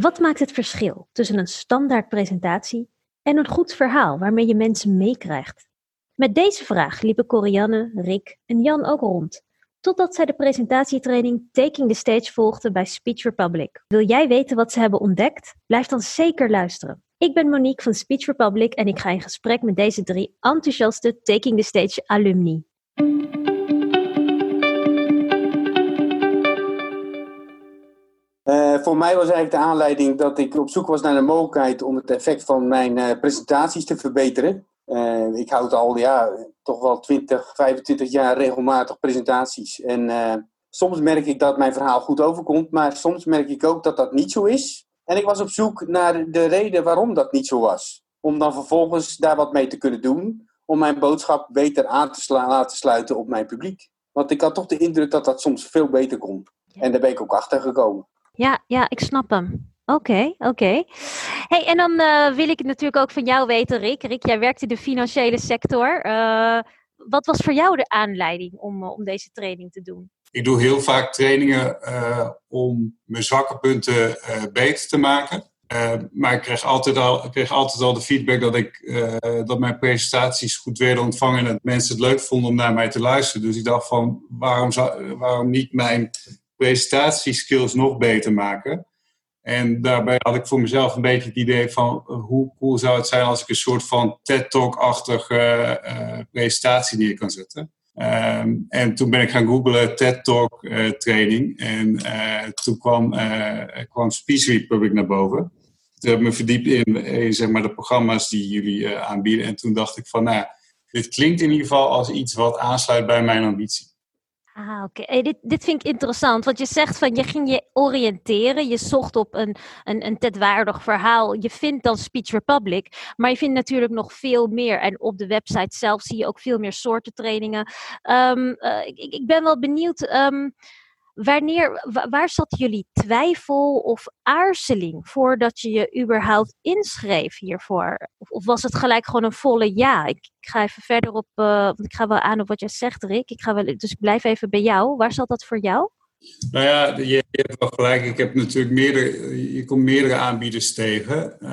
Wat maakt het verschil tussen een standaard presentatie en een goed verhaal waarmee je mensen meekrijgt? Met deze vraag liepen Corianne, Rick en Jan ook rond, totdat zij de presentatietraining Taking the Stage volgden bij Speech Republic. Wil jij weten wat ze hebben ontdekt? Blijf dan zeker luisteren. Ik ben Monique van Speech Republic en ik ga in gesprek met deze drie enthousiaste Taking the Stage alumni. Voor mij was eigenlijk de aanleiding dat ik op zoek was naar de mogelijkheid om het effect van mijn uh, presentaties te verbeteren. Uh, ik houd al ja, toch wel 20, 25 jaar regelmatig presentaties. En soms merk ik dat mijn verhaal goed overkomt, maar soms merk ik ook dat dat niet zo is. En ik was op zoek naar de reden waarom dat niet zo was. Om dan vervolgens daar wat mee te kunnen doen, om mijn boodschap beter aan te laten sluiten op mijn publiek. Want ik had toch de indruk dat dat soms veel beter kon. En daar ben ik ook achter gekomen. Ja, ja, ik snap hem. Oké, oké. Hey, en dan uh, wil ik natuurlijk ook van jou weten, Rick. Rick, jij werkt in de financiële sector. Uh, wat was voor jou de aanleiding om, uh, om deze training te doen? Ik doe heel vaak trainingen om mijn zwakke punten beter te maken. maar ik kreeg, altijd al, ik kreeg altijd al de feedback dat, ik, dat mijn presentaties goed werden ontvangen en dat mensen het leuk vonden om naar mij te luisteren. Dus ik dacht van, waarom, zou, waarom niet mijn presentatieskills nog beter maken. En daarbij had ik voor mezelf een beetje het idee van uh, hoe cool zou het zijn als ik een soort van TED-talk-achtige uh, presentatie neer kan zetten. Um, en toen ben ik gaan googlen TED-talk uh, training en toen kwam, kwam Speech Republic naar boven. Toen heb ik me verdiept in, in zeg maar, de programma's die jullie aanbieden en toen dacht ik van nou, dit klinkt in ieder geval als iets wat aansluit bij mijn ambitie. Ah, oké. Dit, dit vind ik interessant, want je zegt van je ging je oriënteren, je zocht op een, een, een tedwaardig verhaal. Je vindt dan Speech Republic, maar je vindt natuurlijk nog veel meer. En op de website zelf zie je ook veel meer soorten trainingen. Um, uh, ik, ik ben wel benieuwd. Um, Wanneer, waar zat jullie twijfel of aarzeling voordat je je überhaupt inschreef hiervoor? Of, was het gelijk gewoon een volle ja? Ik, ga even verder op, uh, want ik ga wel aan op wat jij zegt, Rick. Ik ga wel, dus ik blijf even bij jou. Waar zat dat voor jou? Nou ja, je, hebt wel gelijk. Ik heb natuurlijk meerdere, je komt meerdere aanbieders tegen. Uh,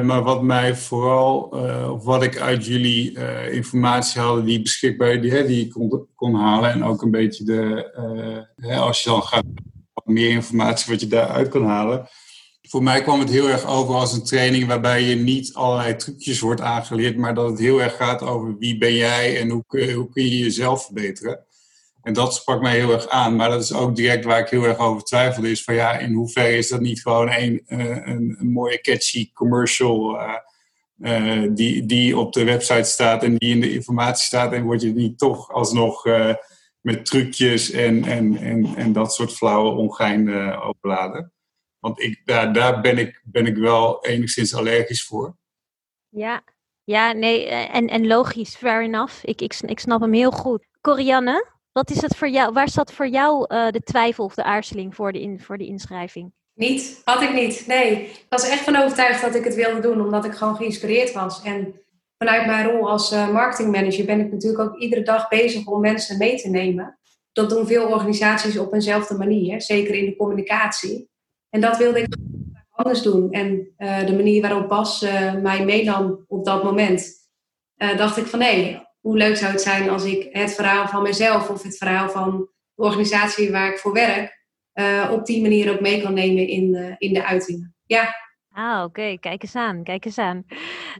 maar wat mij vooral, uh, of wat ik uit jullie uh, informatie haalde, die beschikbaar, die, die ik kon, kon halen. En ook een beetje de, hè, als je dan gaat, meer informatie wat je daaruit kan halen. Voor mij kwam het heel erg over als een training waarbij je niet allerlei trucjes wordt aangeleerd, maar dat het heel erg gaat over wie ben jij en hoe, hoe kun je jezelf verbeteren. En dat sprak mij heel erg aan. Maar dat is ook direct waar ik heel erg over twijfelde. Is van ja, in hoeverre is dat niet gewoon een, eh, een, een mooie catchy commercial uh, uh, die, die op de website staat en die in de informatie staat. En word je niet toch alsnog met trucjes en, en, en, en dat soort flauwe ongein overladen. Want ik, daar, daar ben, ik, ben ik wel enigszins allergisch voor. Ja, ja nee, en, en logisch, fair enough. Ik, ik, ik snap hem heel goed. Corianne? Wat is het voor jou? Waar zat voor jou uh, de twijfel of de aarzeling voor de, in, voor de inschrijving? Niet, had ik niet. Nee, ik was echt van overtuigd dat ik het wilde doen, omdat ik gewoon geïnspireerd was. En vanuit mijn rol als uh, marketingmanager ben ik natuurlijk ook iedere dag bezig om mensen mee te nemen. Dat doen veel organisaties op eenzelfde manier, zeker in de communicatie. En dat wilde ik anders doen. En uh, de manier waarop Bas mij meenam op dat moment, dacht ik van nee, hoe leuk zou het zijn als ik het verhaal van mezelf of het verhaal van de organisatie waar ik voor werk, uh, op die manier ook mee kan nemen in, in de uitingen. Ja. Ah, oké. Kijk eens aan. Kijk eens aan.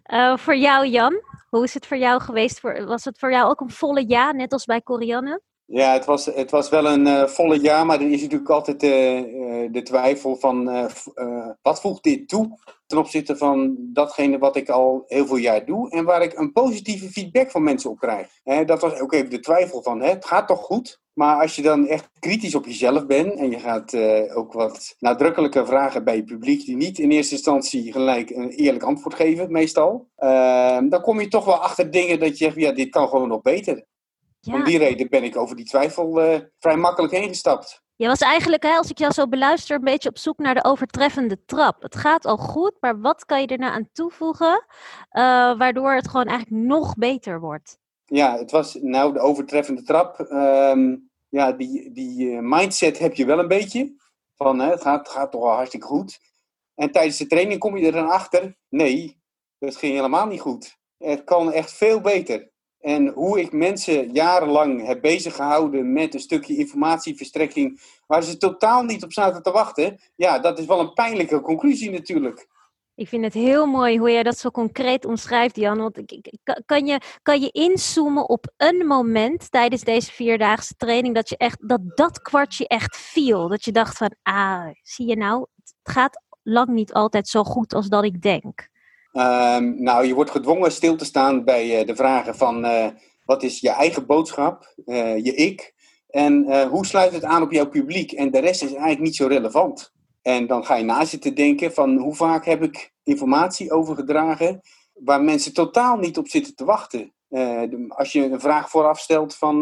Uh, voor jou, Jan, hoe is het voor jou geweest? Voor, was het voor jou ook een volle ja, net als bij Corianne? Ja, het was, het was wel een uh, volle ja, maar er is natuurlijk altijd uh, uh, de twijfel van wat voegt dit toe ten opzichte van datgene wat ik al heel veel jaar doe en waar ik een positieve feedback van mensen op krijg. Hè, dat was ook even de twijfel van, het gaat toch goed? Maar als je dan echt kritisch op jezelf bent en je gaat ook wat nadrukkelijke vragen bij je publiek die niet in eerste instantie gelijk een eerlijk antwoord geven, meestal, dan kom je toch wel achter dingen dat je zegt, ja, dit kan gewoon nog beter. Ja. Om die reden ben ik over die twijfel uh, vrij makkelijk heen gestapt. Je was eigenlijk, hè, als ik jou zo beluister, een beetje op zoek naar de overtreffende trap. Het gaat al goed, maar wat kan je er nou aan toevoegen, uh, waardoor het gewoon eigenlijk nog beter wordt? Ja, het was nou de overtreffende trap. Um, ja, die, die uh, mindset heb je wel een beetje. Van, hè, het, gaat, het gaat toch wel hartstikke goed. En tijdens de training kom je er dan achter, nee, dat ging helemaal niet goed. Het kan echt veel beter. En hoe ik mensen jarenlang heb bezig gehouden met een stukje informatieverstrekking waar ze totaal niet op zaten te wachten, ja, dat is wel een pijnlijke conclusie natuurlijk. Ik vind het heel mooi hoe jij dat zo concreet omschrijft, Jan. Want kan, je, kan je inzoomen op een moment tijdens deze vierdaagse training dat je echt dat dat kwartje echt viel? Dat je dacht van, ah, zie je nou, het gaat lang niet altijd zo goed als dat ik denk. Um, nou, je wordt gedwongen stil te staan bij uh, de vragen van uh, wat is je eigen boodschap, uh, je ik, en hoe sluit het aan op jouw publiek? En de rest is eigenlijk niet zo relevant. En dan ga je na zitten denken van hoe vaak heb ik informatie overgedragen waar mensen totaal niet op zitten te wachten. als je een vraag vooraf stelt van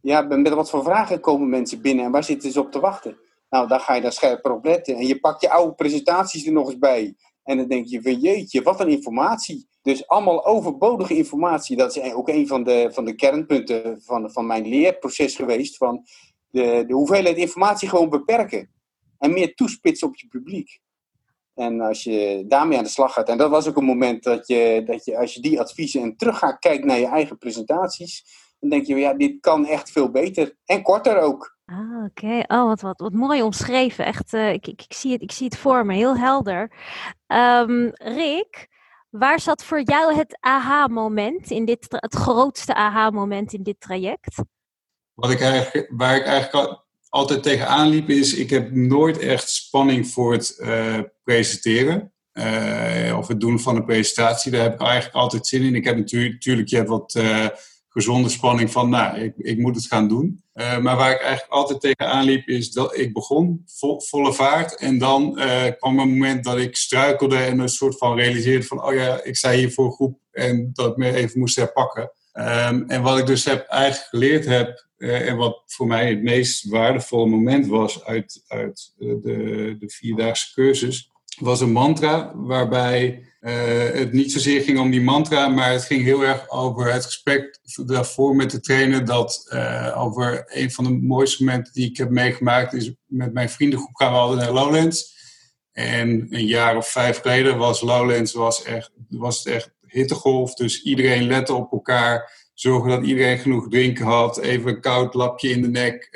ja, met wat voor vragen komen mensen binnen en waar zitten ze op te wachten? Nou, dan ga je daar scherper op letten. En je pakt je oude presentaties er nog eens bij. En dan denk je van jeetje, wat een informatie. Dus allemaal overbodige informatie. Dat is ook een van de, van de kernpunten van, van mijn leerproces geweest. Van de, de hoeveelheid informatie gewoon beperken. En meer toespitsen op je publiek. En als je daarmee aan de slag gaat. En dat was ook een moment dat je, dat je als je die adviezen en terug kijken naar je eigen presentaties. Dan denk je, ja, dit kan echt veel beter. En korter ook. Ah, oké. Oh, wat, wat, wat mooi omschreven. Echt, uh, ik, ik, ik, zie het, ik zie het voor me, heel helder. Um, Rick, waar zat voor jou het aha-moment in dit, het grootste aha-moment in dit traject? Wat ik eigenlijk, waar ik eigenlijk altijd tegenaan liep is, ik heb nooit echt spanning voor het uh, presenteren. Uh, of het doen van een presentatie, daar heb ik eigenlijk altijd zin in. Ik heb natuurlijk, je wat gezonde spanning van, nou, ik, ik moet het gaan doen. Uh, maar waar ik eigenlijk altijd tegenaan liep, is dat ik begon volle vaart. En dan uh, kwam een moment dat ik struikelde en een soort van realiseerde van, oh ja, ik sta hier voor een groep en dat ik me even moest herpakken. Um, en wat ik dus heb eigenlijk geleerd heb, uh, en wat voor mij het meest waardevolle moment was uit, uit de, de vierdaagse cursus, was een mantra waarbij uh, het niet zozeer ging om die mantra, maar het ging heel erg over het gesprek daarvoor met de trainer. Dat uh, over een van de mooiste momenten die ik heb meegemaakt is met mijn vriendengroep gaan we altijd naar Lowlands. En een jaar of vijf geleden was Lowlands was echt, was echt hittegolf. Dus iedereen lette op elkaar, zorgde dat iedereen genoeg drinken had. Even een koud lapje in de nek,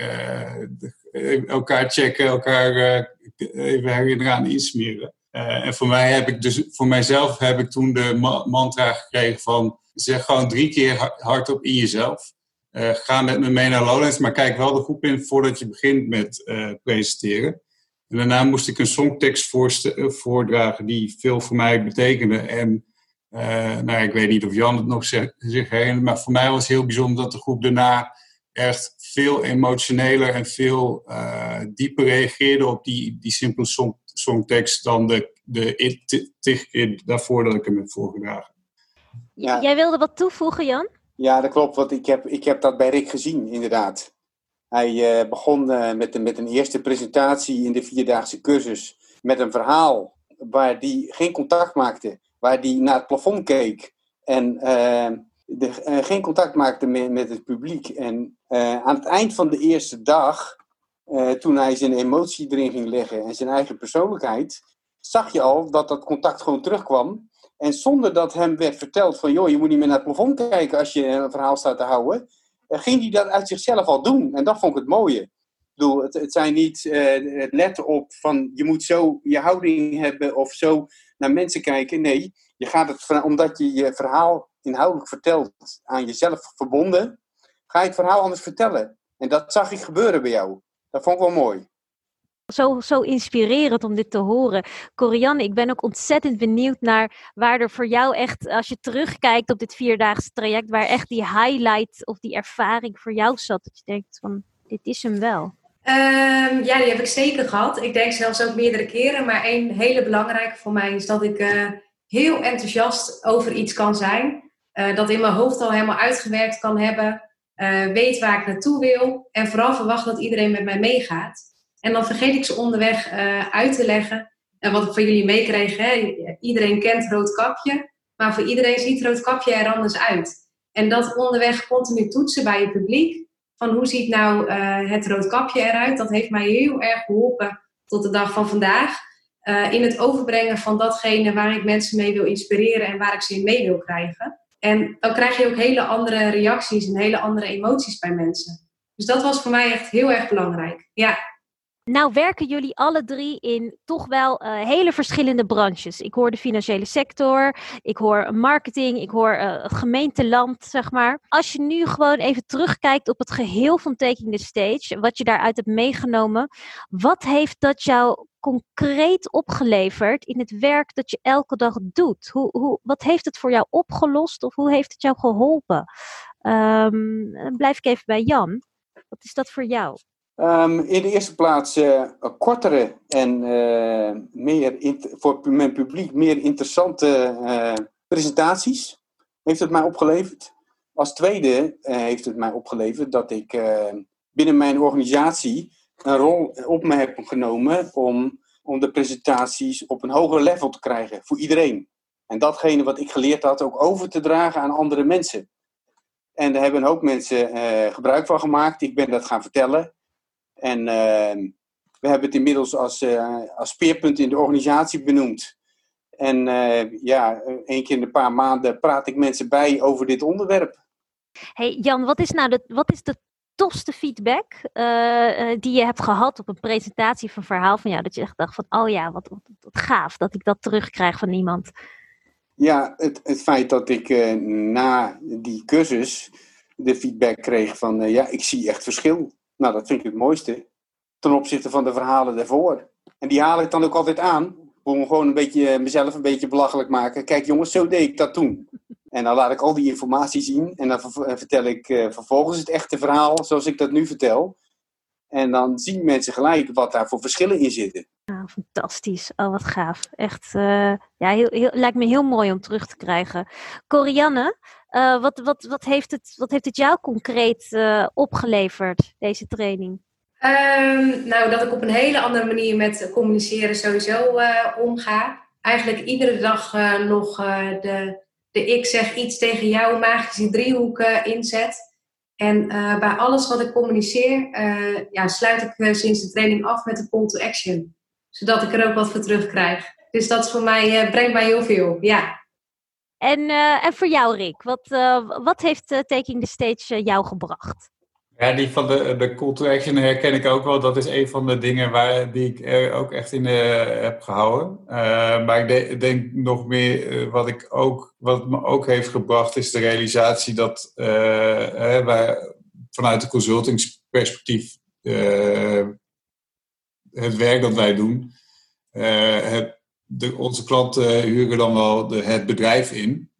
uh, elkaar checken, elkaar even herinneren aan insmeren. Uh, en voor mij heb ik dus, voor mijzelf heb ik toen de mantra gekregen van zeg gewoon drie keer hardop in jezelf. Uh, ga met me mee naar Lowlands, maar kijk wel de groep in voordat je begint met uh, presenteren. En daarna moest ik een songtekst voordragen die veel voor mij betekende. En nou, ik weet niet of Jan het nog zich herinnert, maar voor mij was het heel bijzonder dat de groep daarna echt veel emotioneler en veel dieper reageerde op die, die simpele song, songtekst dan de, de tig keer daarvoor dat ik hem heb voorgedragen. Ja. Jij wilde wat toevoegen, Jan? Ja, dat klopt. Want ik heb, ik heb dat bij Rick gezien, inderdaad. Hij uh, begon uh, met, een, met een eerste presentatie in de vierdaagse cursus met een verhaal waar hij geen contact maakte, waar hij naar het plafond keek en uh, de, geen contact maakte met, met het publiek. En aan het eind van de eerste dag uh, toen hij zijn emotie erin ging leggen en zijn eigen persoonlijkheid, zag je al dat dat contact gewoon terugkwam. En zonder dat hem werd verteld van, joh, je moet niet meer naar het plafond kijken als je een verhaal staat te houden, uh, ging hij dat uit zichzelf al doen. En dat vond ik het mooie. Ik bedoel, het, het zijn niet uh, het letten op van, je moet zo je houding hebben of zo naar mensen kijken. Nee, je gaat het, omdat je je verhaal inhoudelijk vertelt aan jezelf verbonden, ga je het verhaal anders vertellen. En dat zag ik gebeuren bij jou. Dat vond ik wel mooi. Zo, zo inspirerend om dit te horen. Corianne, ik ben ook ontzettend benieuwd naar waar er voor jou echt, als je terugkijkt op dit vierdaagse traject, waar echt die highlight of die ervaring voor jou zat. Dat je denkt van, dit is hem wel. Um, ja, die heb ik zeker gehad. Ik denk zelfs ook meerdere keren. Maar één hele belangrijke voor mij is dat ik uh, heel enthousiast over iets kan zijn. Uh, dat in mijn hoofd al helemaal uitgewerkt kan hebben. Uh, weet waar ik naartoe wil en vooral verwacht dat iedereen met mij meegaat. En dan vergeet ik ze onderweg uh, uit te leggen. En wat ik van jullie meekreeg, iedereen kent roodkapje, maar voor iedereen ziet roodkapje er anders uit. En dat onderweg continu toetsen bij je publiek, van hoe ziet nou uh, het roodkapje eruit, dat heeft mij heel erg geholpen tot de dag van vandaag. eh, in het overbrengen van datgene waar ik mensen mee wil inspireren en waar ik ze in mee wil krijgen. En dan krijg je ook hele andere reacties en hele andere emoties bij mensen. Dus dat was voor mij echt heel erg belangrijk. Ja. Nou werken jullie alle drie in toch wel uh, hele verschillende branches. Ik hoor de financiële sector, ik hoor marketing, ik hoor uh, gemeenteland, zeg maar. Als je nu gewoon even terugkijkt op het geheel van Taking the Stage, wat je daaruit hebt meegenomen, wat heeft dat jou concreet opgeleverd in het werk dat je elke dag doet? Hoe, hoe, wat heeft het voor jou opgelost of hoe heeft het jou geholpen? Dan blijf ik even bij Jan. Wat is dat voor jou? Um, in de eerste plaats uh, kortere en uh, meer voor mijn publiek meer interessante uh, presentaties heeft het mij opgeleverd. Als tweede heeft het mij opgeleverd dat ik binnen mijn organisatie een rol op me heb genomen om, om de presentaties op een hoger level te krijgen voor iedereen. En datgene wat ik geleerd had ook over te dragen aan andere mensen. En daar hebben een hoop mensen gebruik van gemaakt. Ik ben dat gaan vertellen. En uh, we hebben het inmiddels als, uh, als speerpunt in de organisatie benoemd. En uh, ja, één keer in een paar maanden praat ik mensen bij over dit onderwerp. Hey Jan, wat is nou de, wat is de tofste feedback uh, die je hebt gehad op een presentatie van verhaal van jou? Dat je echt dacht van, oh ja, wat, wat, wat gaaf dat ik dat terugkrijg van iemand. Ja, het, het feit dat ik na die cursus de feedback kreeg van, ja, ik zie echt verschil. Nou, dat vind ik het mooiste. Ten opzichte van de verhalen daarvoor. En die haal ik dan ook altijd aan. Om gewoon een beetje mezelf een beetje belachelijk maken. Kijk jongens, zo deed ik dat toen. En dan laat ik al die informatie zien. En dan vertel ik uh, vervolgens het echte verhaal zoals ik dat nu vertel. En dan zien mensen gelijk wat daar voor verschillen in zitten. Ah, fantastisch. Oh, wat gaaf. Echt, uh, ja, heel, heel, lijkt me heel mooi om terug te krijgen. Corianne, uh, wat, wat, wat, heeft het, wat heeft het jou concreet uh, opgeleverd, deze training? Um, nou, dat ik op een hele andere manier met communiceren sowieso omga. Eigenlijk iedere dag nog de, de ik zeg iets tegen jou magische driehoeken inzet. En uh, bij alles wat ik communiceer, uh, ja, sluit ik uh, sinds de training af met een call to action. Zodat ik er ook wat voor terugkrijg. Dus dat is voor mij, brengt mij heel veel, ja. En, en voor jou, Rick, wat, wat heeft Taking the Stage jou gebracht? Ja, die van de, de call to action herken ik ook wel. Dat is een van de dingen waar, die ik er ook echt in uh, heb gehouden. Uh, maar ik de, denk nog meer, uh, wat, ik ook, wat me ook heeft gebracht, is de realisatie dat wij vanuit de consultingsperspectief het werk dat wij doen, het, de, onze klanten huren dan wel de, het bedrijf in.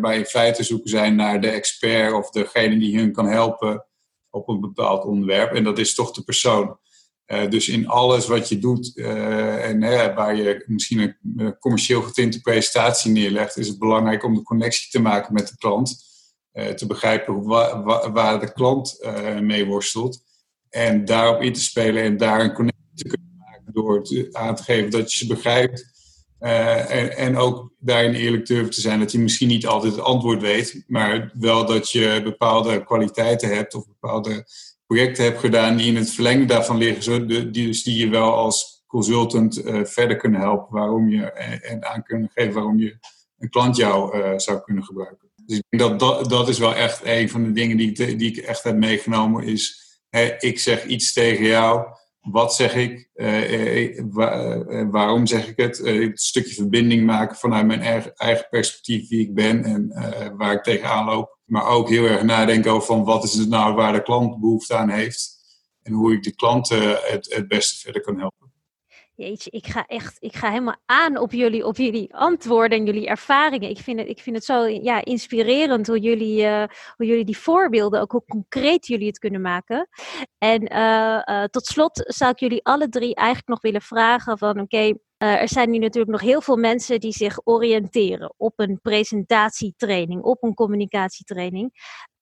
maar in feite zoeken zij naar de expert of degene die hun kan helpen op een bepaald onderwerp. En dat is toch de persoon. Uh, dus in alles wat je doet uh, en waar je misschien een commercieel getinte presentatie neerlegt, is het belangrijk om de connectie te maken met de klant. te begrijpen wa, waar de klant mee worstelt. En daarop in te spelen en daar een connectie te kunnen maken door te, aan te geven dat je ze begrijpt. En, en, ook daarin eerlijk durven te zijn dat je misschien niet altijd het antwoord weet, maar wel dat je bepaalde kwaliteiten hebt of bepaalde projecten hebt gedaan die in het verlengde daarvan liggen, die, dus die je wel als consultant uh, verder kunnen helpen, waarom je, en, aan kunnen geven waarom je een klant jou zou kunnen gebruiken. Dus ik denk dat, dat is wel echt een van de dingen die ik, die ik echt heb meegenomen, is ik zeg iets tegen jou, wat zeg ik, uh, waarom zeg ik het, het stukje verbinding maken vanuit mijn eigen perspectief wie ik ben en waar ik tegenaan loop. Maar ook heel erg nadenken over van wat is het nou waar de klant behoefte aan heeft. En hoe ik de klant het, het beste verder kan helpen. Jeetje, ik ga echt, ik ga helemaal aan op jullie, op jullie antwoorden en jullie ervaringen. Ik vind het, ik vind het zo ja, inspirerend hoe jullie, uh, hoe jullie die voorbeelden, ook hoe concreet jullie het kunnen maken. En uh, uh, tot slot zou ik jullie alle drie eigenlijk nog willen vragen van oké, er zijn nu natuurlijk nog heel veel mensen die zich oriënteren op een presentatietraining, op een communicatietraining.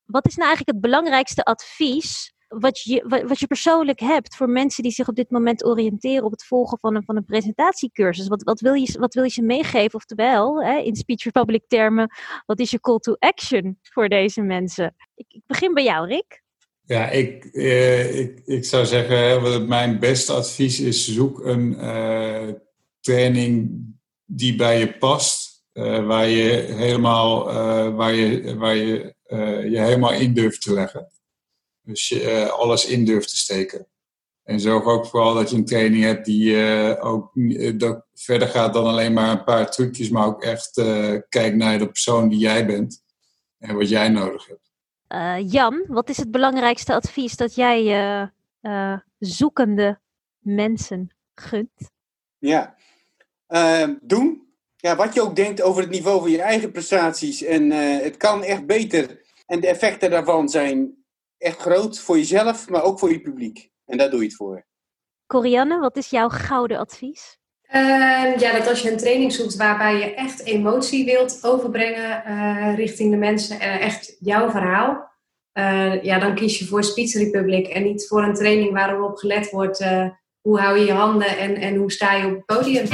Wat is nou eigenlijk het belangrijkste advies wat je, wat je persoonlijk hebt voor mensen die zich op dit moment oriënteren op het volgen van een, van een presentatiecursus. Wat, wat, wil je, wat wil je ze meegeven? Oftewel, hè, in Speech Republic termen, wat is je call to action voor deze mensen? Ik, ik begin bij jou, Rick. Ja, ik, eh, ik, ik zou zeggen, mijn beste advies is, zoek een uh, training die bij je past, waar je helemaal, waar je, waar je, je helemaal in durft te leggen. Dus je alles in durft te steken. En zorg ook vooral dat je een training hebt die ook dat verder gaat dan alleen maar een paar trucjes, maar ook echt kijkt naar de persoon die jij bent en wat jij nodig hebt. Uh, Jan, wat is het belangrijkste advies dat jij uh, uh, zoekende mensen gunt? Ja, ehm, doen. Ja, wat je ook denkt over het niveau van je eigen prestaties. En het kan echt beter. En de effecten daarvan zijn echt groot voor jezelf, maar ook voor je publiek. En daar doe je het voor. Corianne, wat is jouw gouden advies? Uh, ja, dat als je een training zoekt waarbij je echt emotie wilt overbrengen uh, richting de mensen, uh, echt jouw verhaal, eh, ja, dan kies je voor Speech Republic en niet voor een training waarop gelet wordt hoe hou je je handen en, en hoe sta je op het podium.